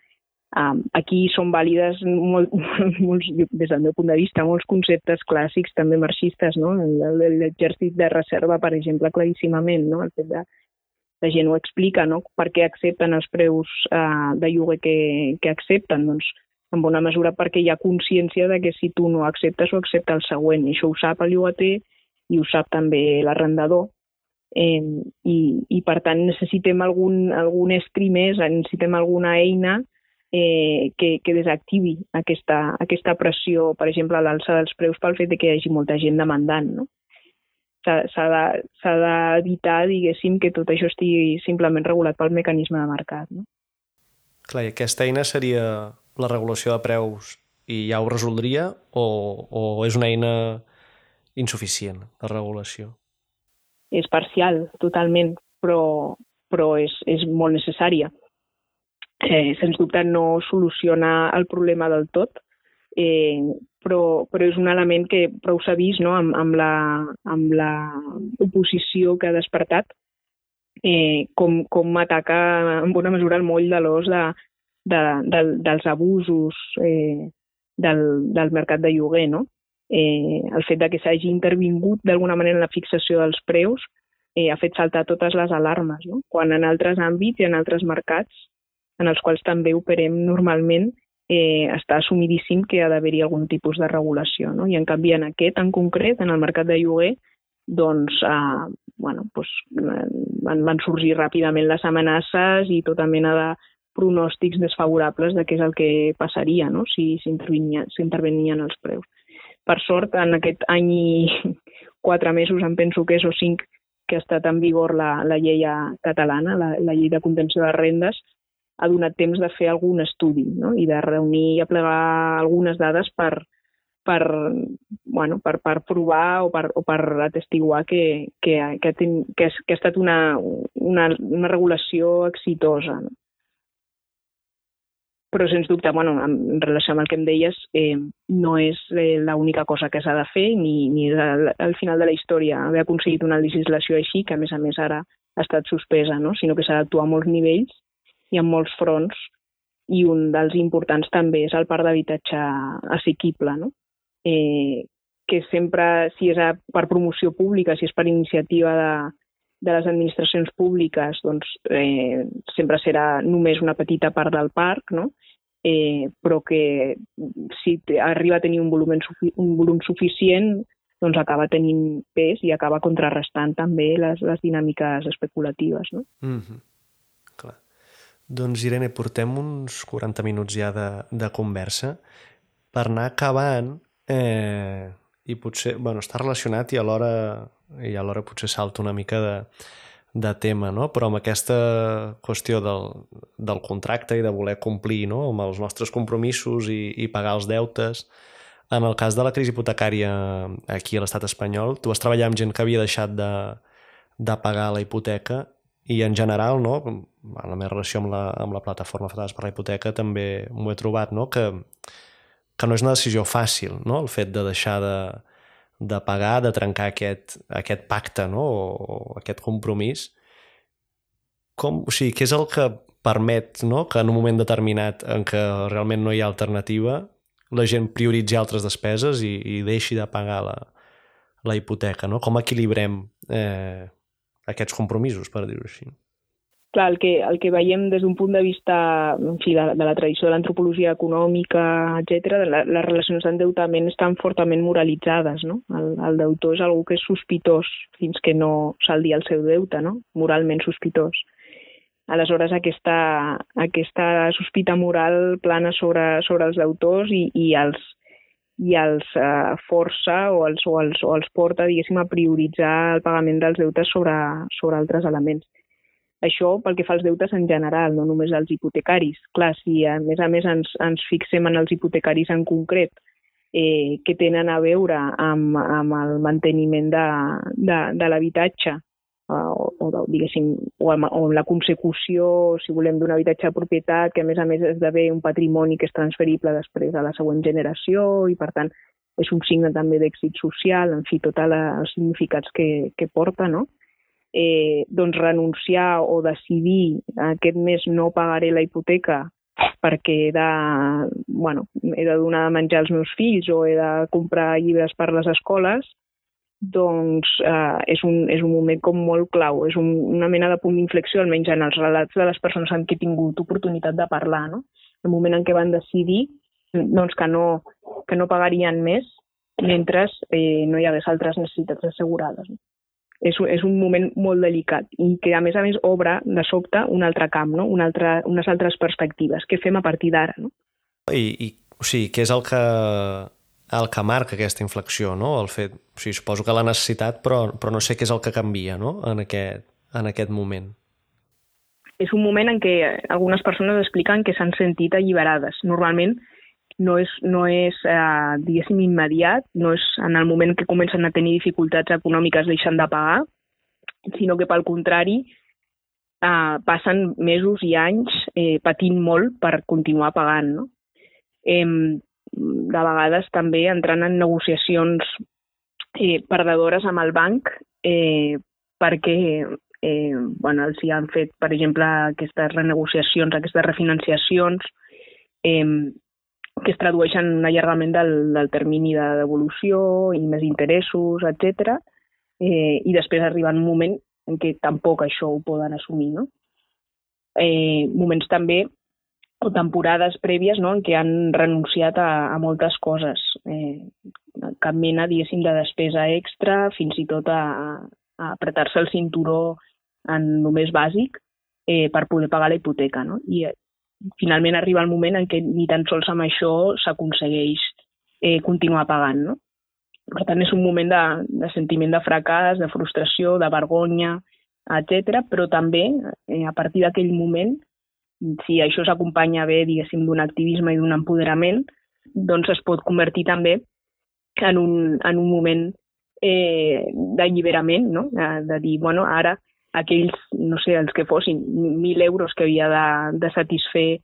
Um, aquí són vàlides molt, molts, des del meu punt de vista, molts conceptes clàssics també marxistes, no? L'exèrcit de reserva, per exemple, claríssimament, no? El fet de, la gent ho explica, no? Per què accepten els preus eh, de lloguer que, que accepten? Doncs en bona mesura perquè hi ha consciència de que si tu no acceptes, ho accepta el següent. I això ho sap el llogater i ho sap també l'arrendador. Eh, i, I, per tant, necessitem algun, algun estri més, necessitem alguna eina eh, que, que desactivi aquesta, aquesta pressió, per exemple, a l'alça dels preus pel fet de que hi hagi molta gent demandant. No? s'ha d'evitar, diguéssim, que tot això estigui simplement regulat pel mecanisme de mercat. No? Clar, i aquesta eina seria la regulació de preus i ja ho resoldria o, o és una eina insuficient, la regulació? És parcial, totalment, però, però és, és molt necessària. Eh, sens dubte no soluciona el problema del tot, eh, però, però és un element que prou s'ha vist no? amb, amb, la, amb la oposició que ha despertat, eh, com, com ataca en bona mesura el moll de l'os de, de, de, dels abusos eh, del, del mercat de lloguer. No? Eh, el fet de que s'hagi intervingut d'alguna manera en la fixació dels preus eh, ha fet saltar totes les alarmes, no? quan en altres àmbits i en altres mercats en els quals també operem normalment eh, està assumidíssim que ha d'haver-hi algun tipus de regulació. No? I en canvi en aquest en concret, en el mercat de lloguer, doncs, eh, bueno, doncs, van, van sorgir ràpidament les amenaces i tota mena de pronòstics desfavorables de què és el que passaria no? si s'intervenien els preus. Per sort, en aquest any i quatre mesos, em penso que és o cinc que ha estat en vigor la, la llei catalana, la, la llei de contenció de rendes, ha donat temps de fer algun estudi no? i de reunir i aplegar algunes dades per, per, bueno, per, per provar o per, o per atestiguar que, que, que, ten, que, que ha estat una, una, una regulació exitosa. No? Però, sens dubte, bueno, en relació amb el que em deies, eh, no és eh, l'única cosa que s'ha de fer, ni, ni al, al final de la història haver aconseguit una legislació així, que a més a més ara ha estat suspesa, no? sinó que s'ha d'actuar a molts nivells i en molts fronts, i un dels importants també és el parc d'habitatge assequible, no? eh, que sempre, si és a, per promoció pública, si és per iniciativa de, de les administracions públiques, doncs eh, sempre serà només una petita part del parc, no? eh, però que si arriba a tenir un volum, un volum suficient, doncs acaba tenint pes i acaba contrarrestant també les, les dinàmiques especulatives. No? Mm -hmm. Doncs, Irene, portem uns 40 minuts ja de, de conversa. Per anar acabant, eh, i potser, bueno, està relacionat i alhora, i alhora potser salta una mica de, de tema, no? però amb aquesta qüestió del, del contracte i de voler complir no? amb els nostres compromisos i, i pagar els deutes, en el cas de la crisi hipotecària aquí a l'estat espanyol, tu vas treballar amb gent que havia deixat de, de pagar la hipoteca i en general, no, en la meva relació amb la, amb la plataforma Fatales per la Hipoteca també m'ho he trobat, no, que, que no és una decisió fàcil, no, el fet de deixar de, de pagar, de trencar aquest, aquest pacte no, o, o aquest compromís. Com, o sigui, què és el que permet no? que en un moment determinat en què realment no hi ha alternativa la gent prioritzi altres despeses i, i deixi de pagar la, la hipoteca. No? Com equilibrem eh, aquests compromisos, per dir-ho així? Clar, el que, el que veiem des d'un punt de vista en fi, de, de la tradició de l'antropologia econòmica, etc, la, les relacions d'endeutament estan fortament moralitzades. No? El, el deutor és algú que és sospitós fins que no saldi el seu deute, no? moralment sospitós. Aleshores, aquesta, aquesta sospita moral plana sobre, sobre els deutors i, i els, i els eh, força o els, o, els, o els porta, diguéssim, a prioritzar el pagament dels deutes sobre, sobre altres elements. Això pel que fa als deutes en general, no només als hipotecaris. Clar, si a més a més ens, ens fixem en els hipotecaris en concret, eh, que tenen a veure amb, amb el manteniment de, de, de l'habitatge o, o diguéssim, o amb, o amb la consecució, si volem, d'un habitatge de propietat que a més a més esdevé un patrimoni que és transferible després a la següent generació i per tant és un signe també d'èxit social, en fi, tots els significats que, que porta, no? Eh, doncs renunciar o decidir aquest mes no pagaré la hipoteca perquè he de, bueno, he de donar de menjar als meus fills o he de comprar llibres per les escoles, doncs eh, és, un, és un moment com molt clau, és un, una mena de punt d'inflexió, almenys en els relats de les persones amb qui he tingut oportunitat de parlar, no? el moment en què van decidir doncs, que, no, que no pagarien més mentre eh, no hi hagués altres necessitats assegurades. No? És, és un moment molt delicat i que, a més a més, obre de sobte un altre camp, no? un altre, unes altres perspectives. Què fem a partir d'ara? No? I, I, o sigui, què és el que el que marca aquesta inflexió, no? El fet, o sigui, suposo que la necessitat, però, però no sé què és el que canvia no? en, aquest, en aquest moment. És un moment en què algunes persones expliquen que s'han sentit alliberades. Normalment no és, no és eh, diguéssim, immediat, no és en el moment que comencen a tenir dificultats econòmiques deixen de pagar, sinó que pel contrari eh, passen mesos i anys eh, patint molt per continuar pagant. No? Eh, de vegades també entrant en negociacions eh, perdedores amb el banc eh, perquè eh, bueno, els hi han fet, per exemple, aquestes renegociacions, aquestes refinanciacions eh, que es tradueixen en un allargament del, del termini de devolució i més interessos, etc. Eh, I després arriba un moment en què tampoc això ho poden assumir. No? Eh, moments també o temporades prèvies no, en què han renunciat a, a moltes coses. Eh, cap mena, diguéssim, de despesa extra, fins i tot a, a apretar-se el cinturó en el més bàsic eh, per poder pagar la hipoteca. No? I finalment arriba el moment en què ni tan sols amb això s'aconsegueix eh, continuar pagant. No? Per tant, és un moment de, de sentiment de fracàs, de frustració, de vergonya, etc. però també, eh, a partir d'aquell moment, si això s'acompanya bé, diguéssim, d'un activisme i d'un empoderament, doncs es pot convertir també en un, en un moment eh, d'alliberament, no? De, de dir, bueno, ara aquells, no sé, els que fossin, 1.000 euros que havia de, de satisfer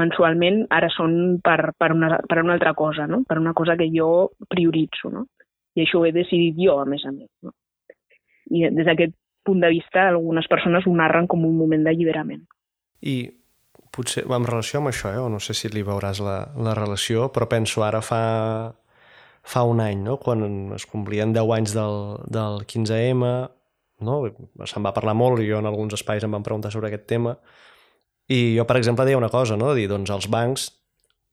mensualment, ara són per, per, una, per una altra cosa, no? per una cosa que jo prioritzo. No? I això ho he decidit jo, a més a més. No? I des d'aquest punt de vista, algunes persones ho narren com un moment d'alliberament. I potser en relació amb això, eh, o no sé si li veuràs la, la relació, però penso ara fa, fa un any, no? quan es complien 10 anys del, del 15M, no? se'n va parlar molt i jo en alguns espais em van preguntar sobre aquest tema, i jo, per exemple, deia una cosa, no? dir, doncs els bancs,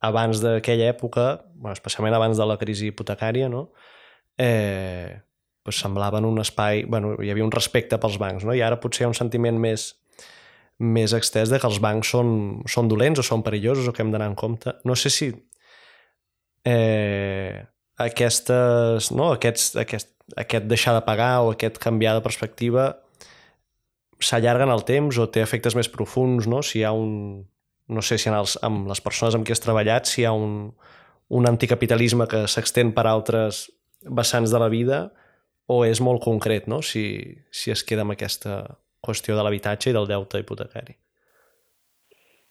abans d'aquella època, especialment abans de la crisi hipotecària, no? eh, pues semblaven un espai... Bueno, hi havia un respecte pels bancs, no? i ara potser hi ha un sentiment més més extès de que els bancs són, són dolents o són perillosos o que hem d'anar en compte. No sé si eh, aquestes, no, aquests, aquest, aquest deixar de pagar o aquest canviar de perspectiva s'allarguen el temps o té efectes més profuns, no? Si hi ha un... No sé si en els, amb les persones amb qui has treballat, si hi ha un, un anticapitalisme que s'extén per altres vessants de la vida o és molt concret, no? Si, si es queda amb aquesta, qüestió de l'habitatge i del deute hipotecari.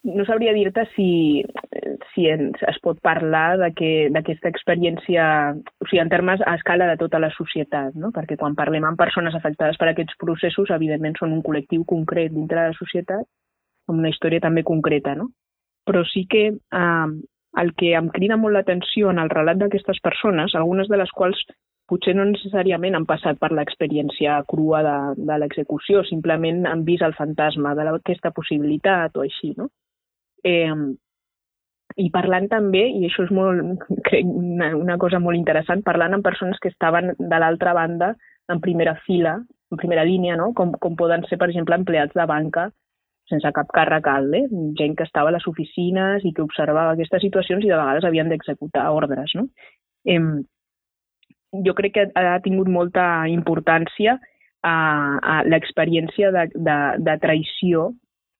No sabria dir-te si, si ens, es pot parlar d'aquesta experiència, o sigui, en termes a escala de tota la societat, no? perquè quan parlem amb persones afectades per aquests processos, evidentment són un col·lectiu concret dintre de la societat, amb una història també concreta, no? Però sí que eh, el que em crida molt l'atenció en el relat d'aquestes persones, algunes de les quals potser no necessàriament han passat per l'experiència crua de, de l'execució, simplement han vist el fantasma d'aquesta possibilitat o així, no? Eh, I parlant també, i això és molt, crec, una, una cosa molt interessant, parlant amb persones que estaven de l'altra banda, en primera fila, en primera línia, no? com, com poden ser, per exemple, empleats de banca sense cap càrrec alt, eh? gent que estava a les oficines i que observava aquestes situacions i de vegades havien d'executar ordres. No? Eh, jo crec que ha tingut molta importància a, a l'experiència de, de, de traïció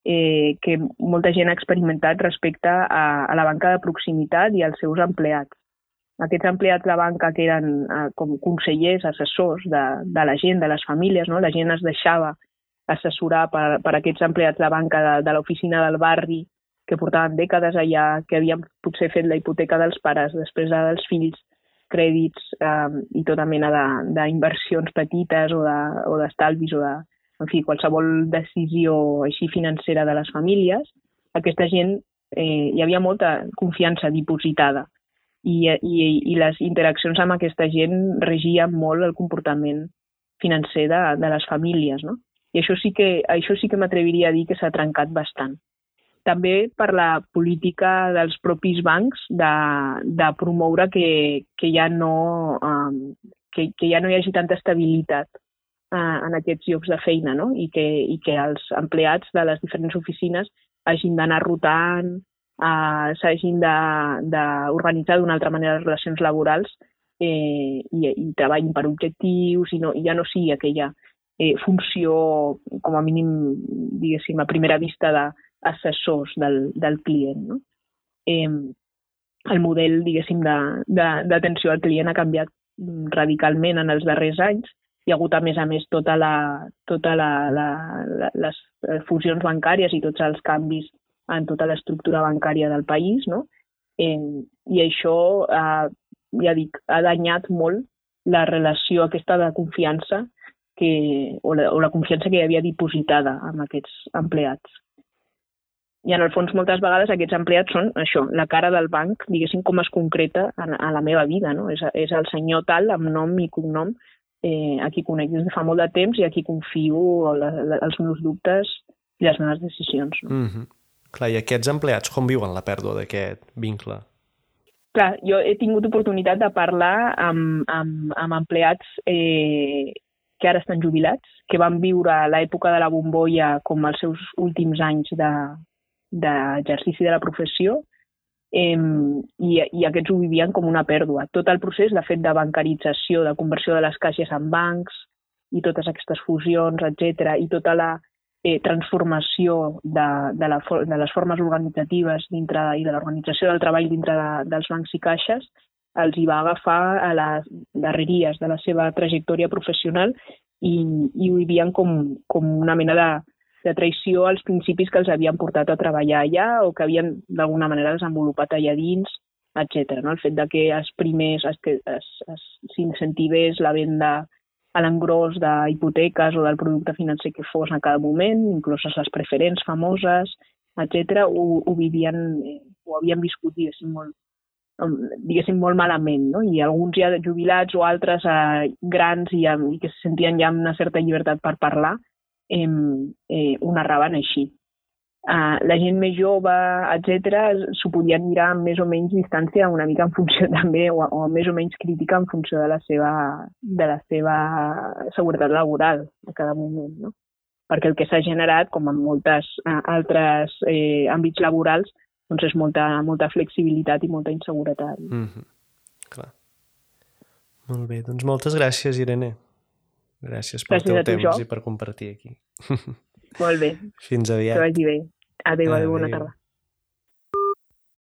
eh, que molta gent ha experimentat respecte a, a la banca de proximitat i als seus empleats aquests empleats de banca que eren eh, com consellers, assessors de, de la gent, de les famílies, no? la gent es deixava assessorar per, per aquests empleats de banca de, de l'oficina del barri que portaven dècades allà, que havien potser fet la hipoteca dels pares, després la dels fills, crèdits eh, i tota mena d'inversions petites o d'estalvis de, o, de, en fi, qualsevol decisió així financera de les famílies, aquesta gent eh, hi havia molta confiança dipositada i, i, i les interaccions amb aquesta gent regien molt el comportament financer de, de les famílies, no? I això sí que, això sí que m'atreviria a dir que s'ha trencat bastant. També per la política dels propis bancs de, de promoure que, que, ja no, um, que, que ja no hi hagi tanta estabilitat uh, en aquests llocs de feina no? I, que, i que els empleats de les diferents oficines hagin d'anar rotant, eh, s'hagin d'organitzar d'una altra manera les relacions laborals eh, i, i treballin per objectius i no, ja no sigui aquella eh, funció, com a mínim, diguéssim, a primera vista d'assessors del, del client. No? Eh, el model, diguéssim, d'atenció al client ha canviat radicalment en els darrers anys. Hi ha hagut, a més a més, tota la, tota la, la, les fusions bancàries i tots els canvis en tota l'estructura bancària del país, no? Eh, I això, eh, ja dic, ha danyat molt la relació aquesta de confiança que, o, la, o la confiança que hi havia dipositada amb aquests empleats. I en el fons moltes vegades aquests empleats són això, la cara del banc, diguéssim, com es concreta a la meva vida, no? És, és el senyor tal amb nom i cognom eh, a qui conec des de fa molt de temps i a qui confio la, la, els meus dubtes i les meves decisions. No? Mm -hmm. Clar, i aquests empleats com viuen la pèrdua d'aquest vincle? Clar, jo he tingut oportunitat de parlar amb, amb, amb empleats eh, que ara estan jubilats, que van viure l'època de la bombolla com els seus últims anys d'exercici de, de la professió eh, i, i aquests ho vivien com una pèrdua. Tot el procés, de fet, de bancarització, de conversió de les caixes en bancs i totes aquestes fusions, etc i tota la, eh, transformació de, de, la, de les formes organitzatives dintre i de l'organització del treball dintre de, dels bancs i caixes els hi va agafar a les darreries de la seva trajectòria professional i, i ho vivien com, com una mena de, de traïció als principis que els havien portat a treballar allà o que havien d'alguna manera desenvolupat allà dins, etc. No? El fet de que es primers, s'incentivés la venda a l'engròs d'hipoteques o del producte financer que fos a cada moment, incloses les preferents famoses, etc., ho, ho vivien, eh, ho havien viscut, diguéssim, molt, diguéssim, molt malament, no? I alguns ja jubilats o altres eh, grans i, i que se sentien ja amb una certa llibertat per parlar, eh, eh, ho narraven així uh, la gent més jove, etc, s'ho podien mirar amb més o menys distància, una mica en funció també, o, o més o menys crítica en funció de la seva, de la seva seguretat laboral a cada moment, no? Perquè el que s'ha generat, com en moltes uh, altres eh, àmbits laborals, doncs és molta, molta flexibilitat i molta inseguretat. Mm -hmm. Clar. Molt bé, doncs moltes gràcies, Irene. Gràcies pel gràcies teu temps jo. i per compartir aquí. Molt bé. Fins aviat. Que vagi bé. Adéu, adéu, adéu. bona tarda.